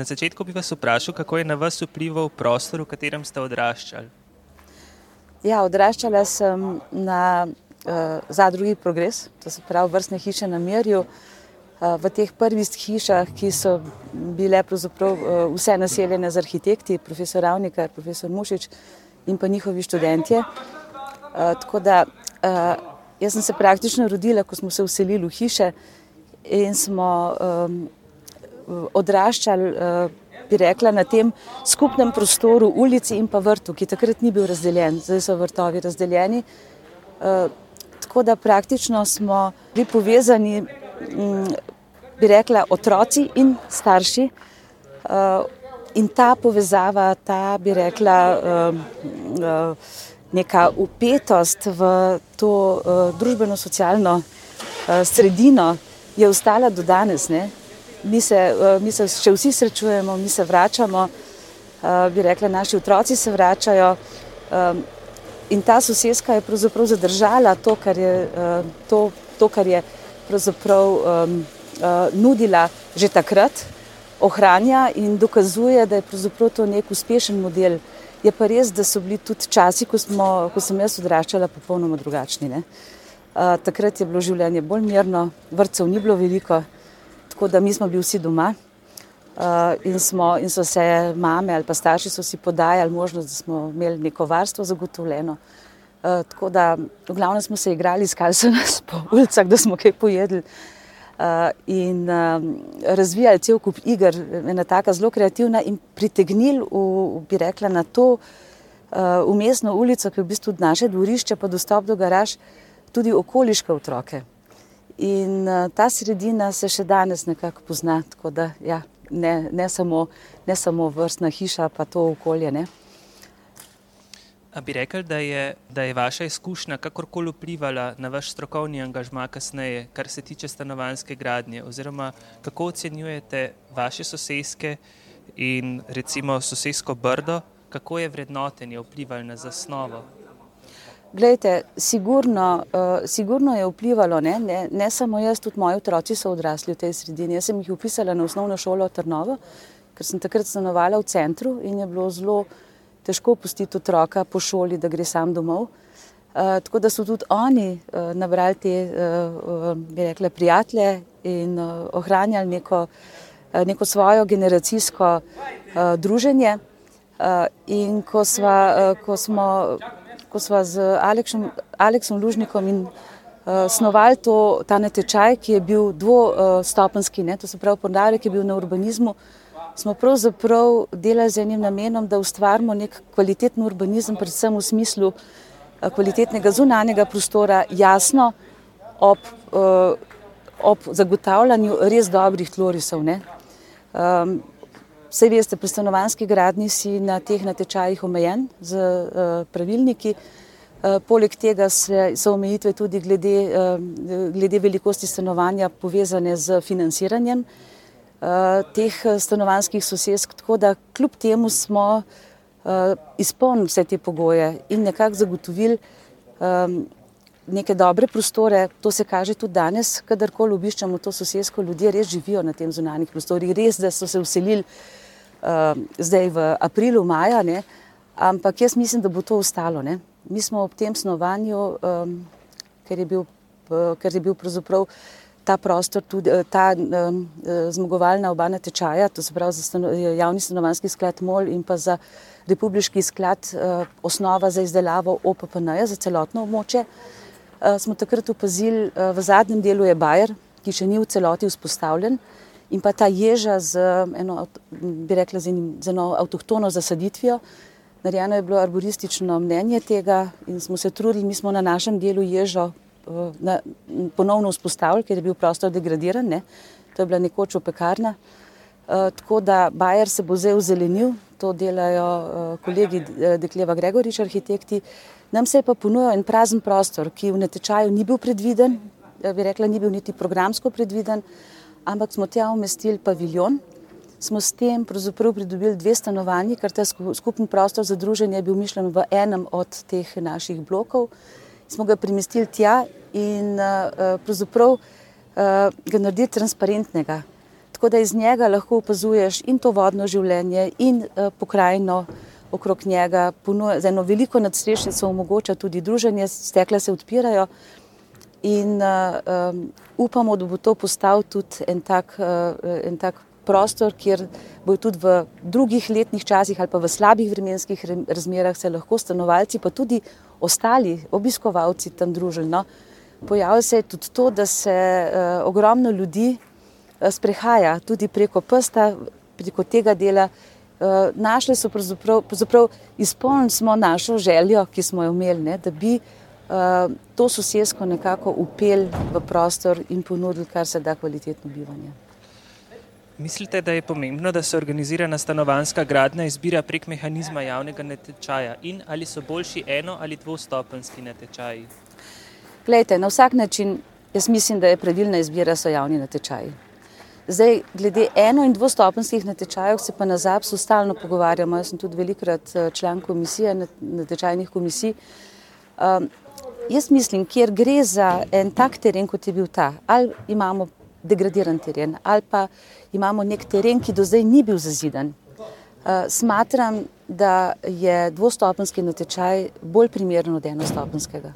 Na začetku bi vas vprašal, kako je na vas vplival prostor, v katerem ste odraščali. Ja, odraščala sem na uh, zadrugi Progres, to se pravi vrstne hiše na Mirju. Uh, v teh prvih hišah, ki so bile uh, vse naseljene z arhitekti, profesor Ravnikar, profesor Mušič in pa njihovi študentje. Uh, tako da uh, jaz sem se praktično rodila, ko smo se vselili v hiše in smo um, odraščali, uh, bi rekla, na tem skupnem prostoru, ulici in pa vrtu, ki takrat ni bil razdeljen, zdaj so vrtovi razdeljeni. Uh, tako da praktično smo bili povezani, um, bi rekla, otroci in starši. In ta povezava, ta bi rekla, neka upetost v to družbeno-socialno sredino je ostala do danes. Ne? Mi se, uh, mi se še vsi srečujemo, mi se vračamo, uh, bi rekla, naši otroci se vračajo. Um, in ta sosedska je pravzaprav zadržala to, kar je, uh, to, to, kar je pravzaprav um, uh, nudila že takrat, ohranja in dokazuje, da je pravzaprav to nek uspešen model. Je pa res, da so bili tudi časi, ko, smo, ko sem jaz odraščala, popolnoma drugačni. Uh, takrat je bilo življenje bolj mirno, vrtcev ni bilo veliko, tako da mi smo bili vsi doma. Uh, in, smo, in so se mame ali pa starši si podajali možnost, da smo imeli neko varstvo zagotovljeno. Uh, tako da, v glavnem smo se igrali, iskali so nas po ulicah, da smo kaj pojedli. Uh, in uh, razvijali cel kup iger, ena taka zelo kreativna in pritegnili, v, bi rekla, na to umestno ulico, ki je v bistvu naše dvorišče, pa dostop do garaž, tudi okoliške otroke. In uh, ta sredina se še danes nekako pozna, tako da ja, ne, ne, samo, ne samo vrstna hiša, pa to okolje. Ne. A bi rekli, da je, da je vaša izkušnja kakorkoli vplivala na vaš strokovni angažma kasneje, kar se tiče stanovanske gradnje, oziroma kako ocenjujete vaše sosedske in recimo sosedsko brdo, kako je vrednotenje vplivalo na zasnovo? Glejte, sigurno, uh, sigurno je vplivalo, ne? Ne, ne samo jaz, tudi moji otroci so odrasli v tej sredini. Jaz sem jih upisala na osnovno šolo Trnovo, ker sem takrat stanovala v centru in je bilo zelo težko pustiti otroka po šoli, da gre sam domov. Uh, tako da so tudi oni uh, nabrali te, uh, bi rekla, prijatelje in uh, ohranjali neko, uh, neko svojo generacijsko uh, druženje. Uh, in ko, sva, uh, ko, smo, ko sva z Aleksom, Aleksom Lužnikom in uh, snovali to, ta natečaj, ki je bil dvostopenski, uh, to se pravi, podarek je bil na urbanizmu, uh, smo pravzaprav delali z enim namenom, da ustvarimo nek kvaliteten urbanizem, predvsem v smislu eh, kvalitetnega zunanjega prostora, jasno ob, uh, ob zagotavljanju res dobrih tlorisov. Um, Vse veste, pri stanovanski gradni si na teh natečajih omejen z uh, pravilniki. Uh, poleg tega se, so omejitve tudi glede, uh, glede velikosti stanovanja povezane z financiranjem. Uh, teh eh, stanovanjskih sosedsk, tako da kljub temu smo izpolnili vse te pogoje in nekako zagotovili um, neke dobre prostore. To se kaže tudi danes, kadarkoli obiščamo to sosedsko, ljudje res živijo na tem zunanjih prostorih. Res, da so se vselili uh, zdaj v aprilu, maja, ne? ampak jaz mislim, da bo to ostalo. Ne? Mi smo ob tem snovanju, um, ker je bil, uh, ker je bil pravzaprav ta prostor, tudi eh, ta um, zmagovalna oba natečaja, to se pravi za stano, javni stanovanski sklad MOL in pa za republiški sklad uh, osnova za izdelavo OPPN-ja za celotno območje, uh, smo takrat opazili, uh, v zadnjem delu je Bajer, ki še ni v celoti vzpostavljen in pa ta ježa z eno, bi rekla, z, enim, z eno avtohtono zasaditvijo. Narejeno je bilo arboristično mnenje tega in smo se trudili, mi smo na našem delu ježo Eh, na, ponovno vzpostavili, ker je bil prostor degradiran. Ne? To je bila nekoč opekarna. Uh, tako da Bajer se bo zdaj ozelenil, to delajo uh, kolegi Dekleva Gregorič, arhitekti. Nam se je pa ponujal en prazen prostor, ki v natečaju ni bil predviden, bi rekla, ni bil niti programsko predviden, ampak smo tja umestili paviljon. Smo s tem pridobili dve stanovanji, ker ta skupni prostor za druženje je bil mišljen v enem od teh naših blokov. Smo ga premestili tja in uh, pravzaprav uh, ga narediti transparentnega. tako da iz njega lahko opazuješ in to vodno življenje, in pokrajino okrog njega, za eno veliko nadstrešnico omogoča tudi druženje, stekla se odpirajo. In uh, upamo, da bo to postal tudi en tak, uh, en tak prostor, kjer bo tudi v drugih letnih časih ali pa v slabih vremenskih razmerah se lahko stanovalci, pa tudi ostali obiskovalci tam družili. No. Pojavlja se tudi to, da se uh, ogromno ljudi uh, sprehaja tudi preko prsta, preko tega dela. Uh, našli so pravzaprav, pravzaprav izpolnili smo našo željo, ki smo jo imeli, ne, da bi uh, to sosedsko nekako upel v prostor in ponudil kar se da kvalitetno bivanje. Mislite, da je pomembno, da se organizirana stanovanska gradnja izbira prek mehanizma javnega natečaja in ali so boljši eno ali dvostopenski natečaji? Glejte, na vsak način jaz mislim, da je pravilna izbira so javni natečaji. Zdaj, glede eno- in dvostopenskih natečajev se pa na ZAPS-u stalno pogovarjamo. Jaz sem tudi velikrat eh, član komisije, natečajnih komisij. Um, Jaz mislim, kjer gre za en tak teren, kot je bil ta, ali imamo degradiran teren, ali pa imamo nek teren, ki do zdaj ni bil zazidan. Uh, smatram, da je dvostopenski natečaj bolj primeren od enostopenskega.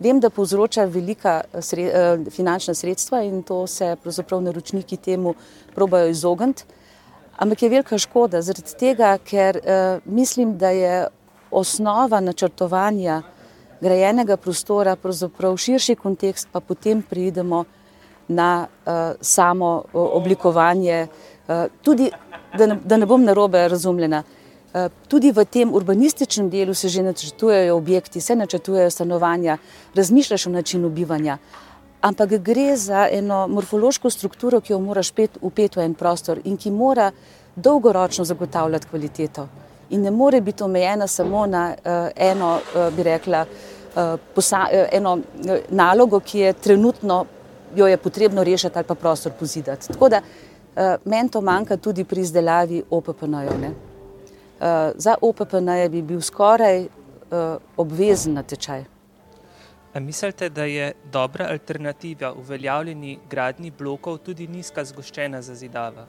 Vem, da povzroča velika sre, uh, finančna sredstva in to se pravzaprav naročniki temu probajo izogniti, ampak je velika škoda zaradi tega, ker uh, mislim, da je osnova načrtovanja grajenega prostora, pravzaprav širši kontekst, pa potem pridemo na uh, samo oblikovanje. Uh, tudi, da ne, da ne bom narobe razumljena, uh, tudi v tem urbanističnem delu se že načrtujejo objekti, se načrtujejo stanovanja, razmišljaš o načinu bivanja. Ampak gre za eno morfološko strukturo, ki jo moraš upeti v en prostor in ki mora dolgoročno zagotavljati kvaliteto in ne more biti omejena samo na uh, eno, uh, bi rekla, uh, posa, uh, eno uh, nalogo, ki je trenutno jo je potrebno rešiti ali pa prostor pozidati. Tako da meni to manjka tudi pri izdelavi OPPN-ja. Uh, za OPPN-je bi bil skoraj obvezen natečaj. A mislite, da je dobra alternativa uveljavljeni gradni blokov tudi nizka zgoščena zazidava?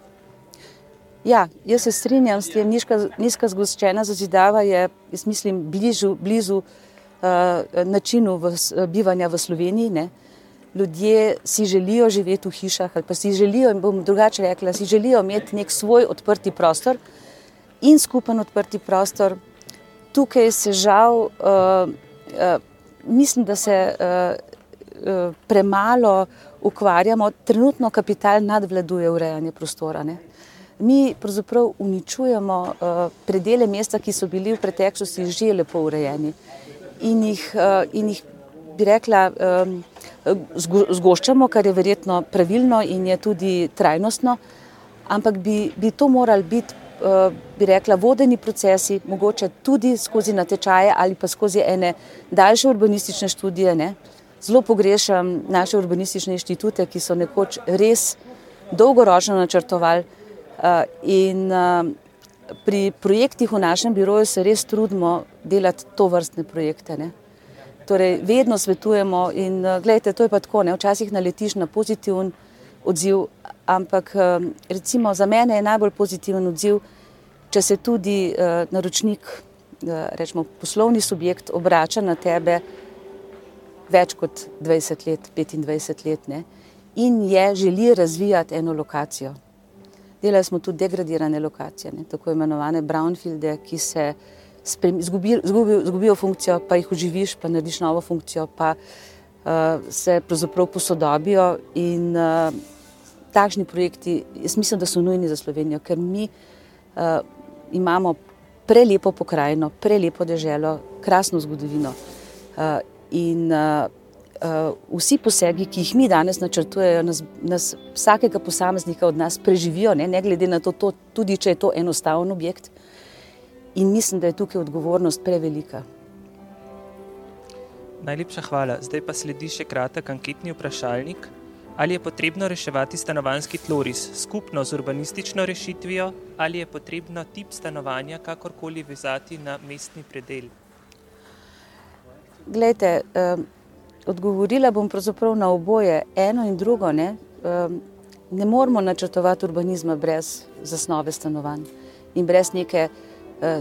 Ja, jaz se strinjam s tem, nizka, nizka zgoščena zazidava je, jaz mislim, bližu, blizu načinu v, bivanja v Sloveniji. Ne. Ljudje si želijo živeti v hišah ali pa si želijo, bom drugače rekla, si želijo imeti nek svoj odprti prostor in skupen odprti prostor. Tukaj se žal, uh, uh, mislim, da se uh, uh, premalo ukvarjamo, trenutno kapital nadvladuje urejanje prostora. Ne mi pravzaprav uničujemo uh, predele mesta, ki so bili v preteklosti že lepo urejeni in jih, uh, in jih bi rekla, zgoščamo, kar je verjetno pravilno in je tudi trajnostno, ampak bi, bi to morali biti, uh, bi rekla, vodeni procesi, mogoče tudi skozi natečaje ali pa skozi ene daljše urbanistične študije. Ne? Zelo pogrešam naše urbanistične inštitute, ki so nekoč res dolgoročno načrtovali Eh, in eh, pri projektih v našem biroju se res trudimo delati to vrstne projekte. Ne. Torej, vedno svetujemo in eh, gledajte, to je pa tako, ne. včasih naletiš na pozitiven odziv, ampak recimo za mene je najbolj pozitiven odziv, če se tudi naročnik, rečemo poslovni subjekt, obrača na tebe več kot 20 let, 25 let ne, in je želi razvijati eno lokacijo. Delali smo tudi degradirane lokacije, ne, tako imenovane brownfielde, ki se izgubijo funkcijo, pa jih oživiš, pa narediš novo funkcijo, pa uh, se pravzaprav posodobijo. In uh, takšni projekti, jaz mislim, da so nujni za Slovenijo, ker mi uh, imamo prelepo pokrajino, prelepo deželo, krasno zgodovino. Uh, in uh, uh, vsi posegi, ki jih mi danes načrtujemo, nas, nas vsakega posameznika od nas preživijo, ne, ne glede na to, to, tudi če je to enostaven objekt. In mislim, da je tukaj odgovornost prevelika. Najlepša hvala. Zdaj pa sledi še kratek anketni vprašalnik. Ali je potrebno reševati stanovanjski tloris skupno z urbanistično rešitvijo, ali je potrebno tip stanovanja kakorkoli vezati na mestni predel? Glejte, um, Odgovorila bom pravzaprav na oboje, eno in drugo. Ne? ne moremo načrtovati urbanizma brez zasnove stanovanj in brez neke uh,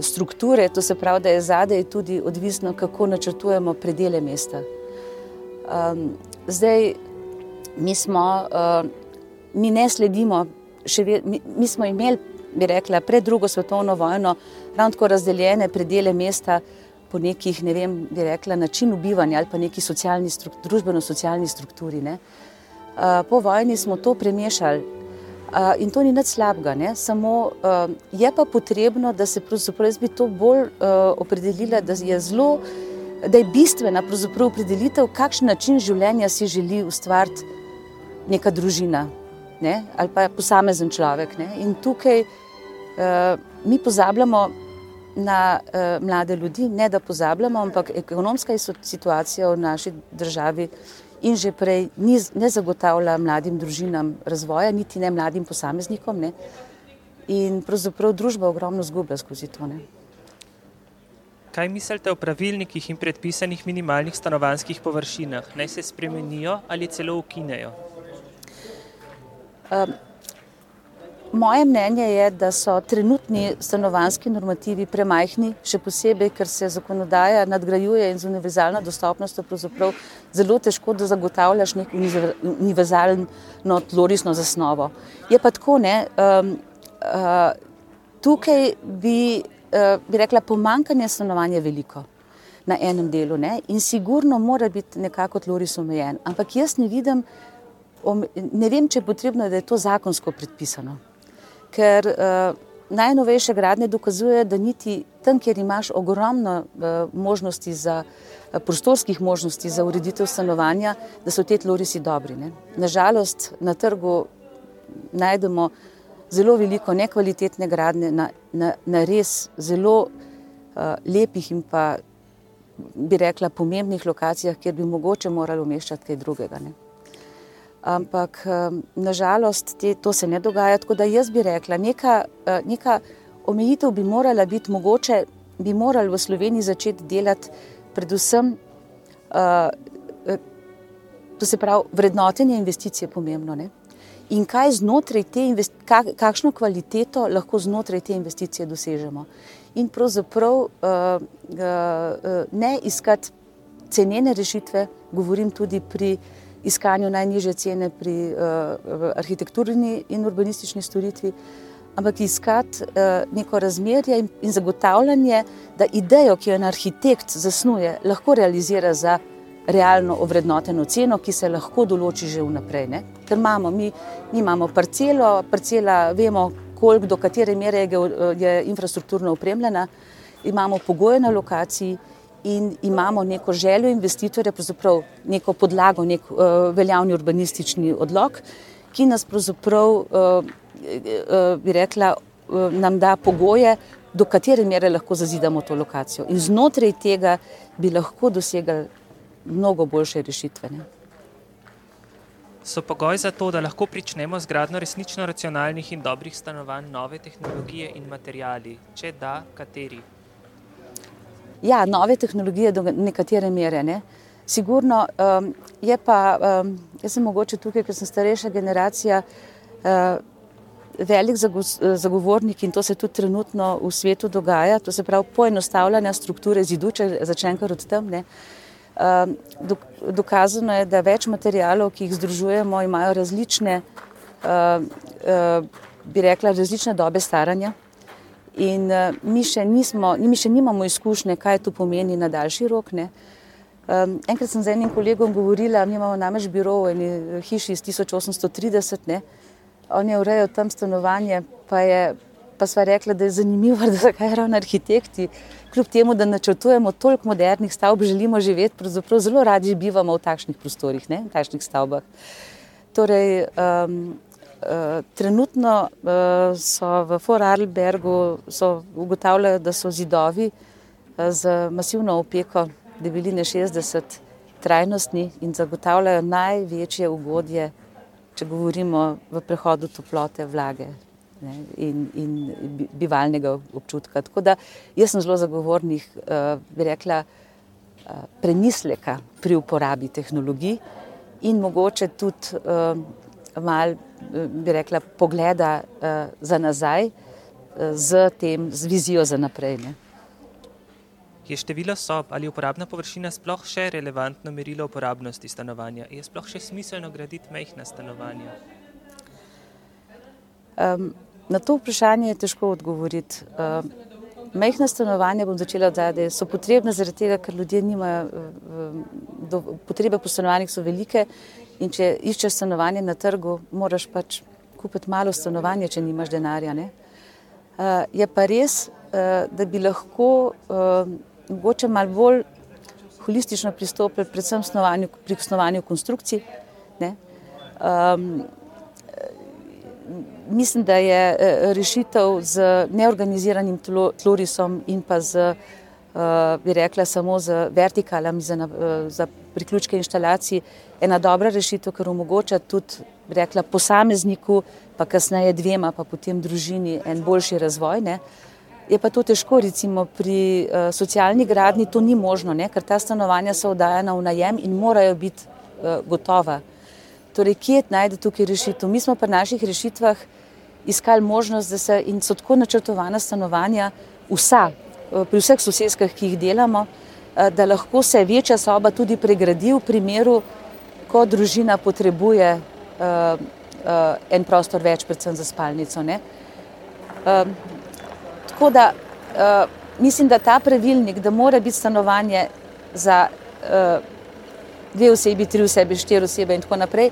strukture, to se pravi, da je zadej tudi odvisno, kako načrtujemo predele mesta. Um, zdaj, mi smo, uh, mi ne sledimo, ve, mi, mi smo imeli, bi rekla, pred drugo svetovno vojno, ravno tako razdeljene predele mesta po nekih, ne vem, bi rekla, načinu bivanja ali pa neki socialni, družbeno-socialni strukturi. Ne. Uh, po vojni smo to premešali in to ni nič slabega, ne. samo uh, je pa potrebno, da se pravzaprav jaz bi to bolj uh, opredelila, da je zelo da je bistvena opredelitev, kakšen način življenja si želi ustvariti neka družina ne? ali pa posamezen človek. Ne? In tukaj uh, mi pozabljamo na uh, mlade ljudi, ne da pozabljamo, ampak ekonomska situacija v naši državi in že prej ni, ne zagotavlja mladim družinam razvoja, niti ne mladim posameznikom. Ne? In pravzaprav družba ogromno zgublja skozi to. Ne? Kaj mislite o pravilnikih in predpisanih minimalnih stanovanjskih površinah? Naj se spremenijo ali celo ukinejo? Um, moje mnenje je, da so trenutni stanovanjski normativi premajhni, še posebej, ker se zakonodaja nadgrajuje in z univerzalno dostopnostjo zelo težko, da zagotavljaš nek univerzalno tlorisno zasnovo. Je pa tako, ne, um, uh, tukaj bi Eh, bi rekla, pomankanje stanovanja veliko na enem delu ne? in sigurno mora biti nekako tloris omejen. Ampak jaz ne vidim, ne vem, če je potrebno, da je to zakonsko predpisano. Ker uh, najnovejše gradnje dokazujejo, da niti tam, kjer imaš ogromno uh, možnosti za uh, prostorskih možnosti za ureditev stanovanja, da so te tlorisi dobri. Ne? Nažalost, na trgu najdemo zelo veliko nekvalitetne gradnje na, na, na res zelo uh, lepih in pa bi rekla pomembnih lokacijah, kjer bi mogoče morali umeščati kaj drugega. Ne. Ampak nažalost te, to se ne dogaja, tako da jaz bi rekla, neka, uh, neka omejitev bi morala biti mogoče, bi morali v Sloveniji začeti delati predvsem, uh, to se pravi, vrednotenje investicije pomembno. Ne in kaj znotraj te investicije, kakšno kvaliteto lahko znotraj te investicije dosežemo. In pravzaprav uh, uh, ne iskati cenene rešitve, govorim tudi pri iskanju najniže cene pri uh, arhitekturni in urbanistični storitvi, ampak iskati uh, neko razmerje in, in zagotavljanje, da idejo, ki jo en arhitekt zasnuje, lahko realizira za realno ovrednoteno ceno, ki se lahko določi že vnaprej. Ne? Ker imamo, mi, mi imamo parcelo, parcela, vemo, koliko do katere mere je, je infrastrukturno opremljena, imamo pogoje na lokaciji in imamo neko željo investitorja, pravzaprav neko podlago, nek uh, veljavni urbanistični odlog, ki nas pravzaprav, uh, uh, bi rekla, uh, nam da pogoje, do katere mere lahko zazidamo to lokacijo. In znotraj tega bi lahko dosegali mnogo boljše rešitve. Ne? So pogoj za to, da lahko pričnemo z gradno resnično racionalnih in dobrih stanovanj, nove tehnologije in materijali? Če da, kateri? Ja, nove tehnologije do nekatere mere. Ne? Sigurno um, je pa, um, jaz sem mogoče tukaj, ker sem starejša generacija, uh, velik zagovornik in to se tudi trenutno v svetu dogaja, to se pravi poenostavljanja strukture zidu, če začnem kar od tam. Ne? Ehm, dokazano je, da več materijalov, ki jih združujemo, imajo različne, ehm, ehm, bi rekla, različne dobe staranja. In mi še, nismo, mi še nimamo izkušnje, kaj to pomeni na daljši rok. Ne. Enkrat sem z enim kolegom govorila, mi imamo namreč biro v eni hiši iz 1830, ne. on je urejal tam stanovanje, pa, je, pa sva rekla, da je zanimivo, da zakaj ravno arhitekti kljub temu, da načrtujemo toliko modernih stavb, želimo živeti, pravzaprav zelo radi bivamo v takšnih prostorih, ne, v takšnih stavbah. Torej, um, trenutno uh, so v Vorarlbergu ugotavljajo, da so zidovi uh, z masivno opeko debeline 60 trajnostni in zagotavljajo največje ugodje, če govorimo v prehodu toplote vlage ne, in, in bivalnega občutka. Tako da jaz sem zelo zagovornik, bi rekla, premisleka pri uporabi tehnologij in mogoče tudi uh, mal bi rekla, pogleda za nazaj z, tem, z vizijo za naprej. Ne. Je število sob ali uporabna površina sploh še relevantno merilo uporabnosti stanovanja? Je sploh še smiselno graditi mehna stanovanja? Um, na to vprašanje je težko odgovoriti. Um, mehna stanovanja, bom začela odzadaj, so potrebna zaradi tega, ker ljudje nimajo, um, do, potrebe po stanovanjih so velike in če iščeš stanovanje na trgu, moraš pač kupiti malo stanovanja, če nimaš denarja. Uh, je pa res, uh, da bi lahko uh, mogoče malo bolj holistično pristopili, predvsem snovanju, pri snovanju konstrukcij. Um, mislim, da je rešitev z neorganiziranim tlorisom in pa z, uh, bi rekla, samo z vertikalami za, uh, za priključke inštalacij ena dobra rešitev, ker omogoča tudi, rekla, posamezniku, pa kasneje dvema, pa potem družini en boljši razvoj. Ne? Je pa to težko, recimo pri uh, socialni gradni to ni možno, ne? ker ta stanovanja so oddajena v najem in morajo biti uh, gotova. Torej, kje najde tukaj rešitev? Mi smo pri naših rešitvah iskali možnost, da se in so tako načrtovana stanovanja vsa, uh, pri vseh sosedskah, ki jih delamo, uh, da lahko se večja soba tudi pregradi v primeru, ko družina potrebuje uh, uh, en prostor več, predvsem za spalnico. Uh, Tako da uh, mislim, da ta pravilnik, da mora biti stanovanje za uh, dve osebi, tri osebe, štiri osebe in tako naprej,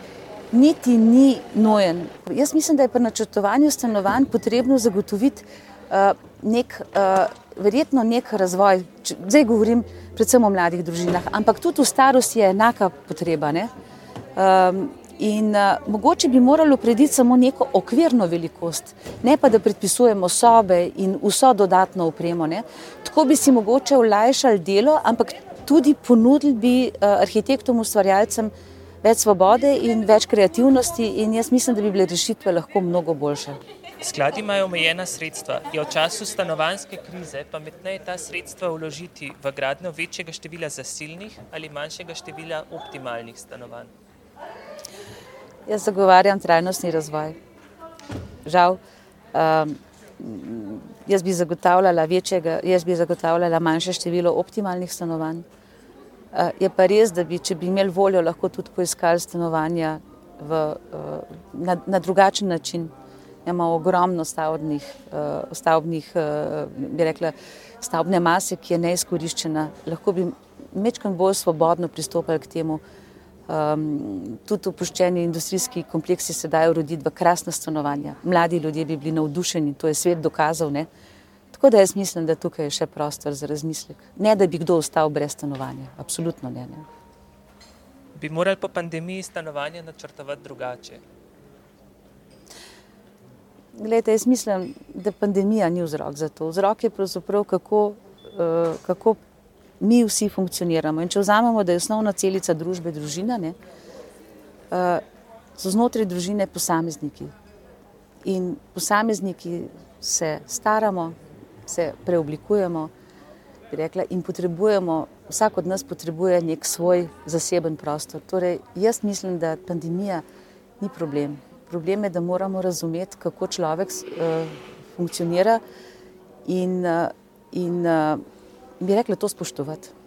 niti ni nojen. Jaz mislim, da je pri načrtovanju stanovanj potrebno zagotoviti uh, nek, uh, verjetno nek razvoj. Zdaj govorim predvsem o mladih družinah, ampak tudi v starosti je enaka potreba. Um, In uh, mogoče bi moralo prediti samo neko okvirno velikost, ne pa da predpisujemo sobe in vso dodatno upremo. Ne. Tako bi si mogoče olajšali delo, ampak tudi ponudili bi uh, arhitektom, ustvarjalcem več svobode in več kreativnosti in jaz mislim, da bi bile rešitve lahko mnogo boljše. Skladi imajo omejena sredstva. Je v času stanovanske krize pametneje ta sredstva vložiti v gradnjo večjega števila zasilnih ali manjšega števila optimalnih stanovanj? Jaz zagovarjam trajnostni razvoj. Žal, um, jaz bi večjega, jaz bi zagotavljala manjše število optimalnih stanovanj. Uh, je pa res, da bi, če bi imeli voljo, lahko tudi poiskali stanovanja v, uh, na, na drugačen način. Imamo ogromno stavbnih, uh, stavbnih uh, bi rekla, stavbne mase, ki je neizkoriščena. Lahko bi mečkam bolj svobodno pristopili k temu, Um, tudi opuščeni industrijski kompleksi se dajo roditi v krasna stanovanja. Mladi ljudje bi bili navdušeni, to je svet dokazal. Ne? Tako da jaz mislim, da tukaj je še prostor za razmislek. Ne, da bi kdo ostal brez stanovanja. Absolutno ne. ne. Bi morali po pandemiji stanovanje načrtovati drugače? Glede, jaz mislim, da pandemija ni vzrok za to. Vzrok je pravzaprav, kako, uh, kako mi vsi funkcioniramo. In če vzamemo, da je osnovna celica družbe družina, ne, uh, so znotraj družine posamezniki. In posamezniki se staramo, se preoblikujemo, rekla, in potrebujemo, vsak od nas potrebuje nek svoj zaseben prostor. Torej, jaz mislim, da pandemija ni problem. Problem je, da moramo razumeti, kako človek uh, funkcionira in, uh, in uh, bi rekla to spoštovati.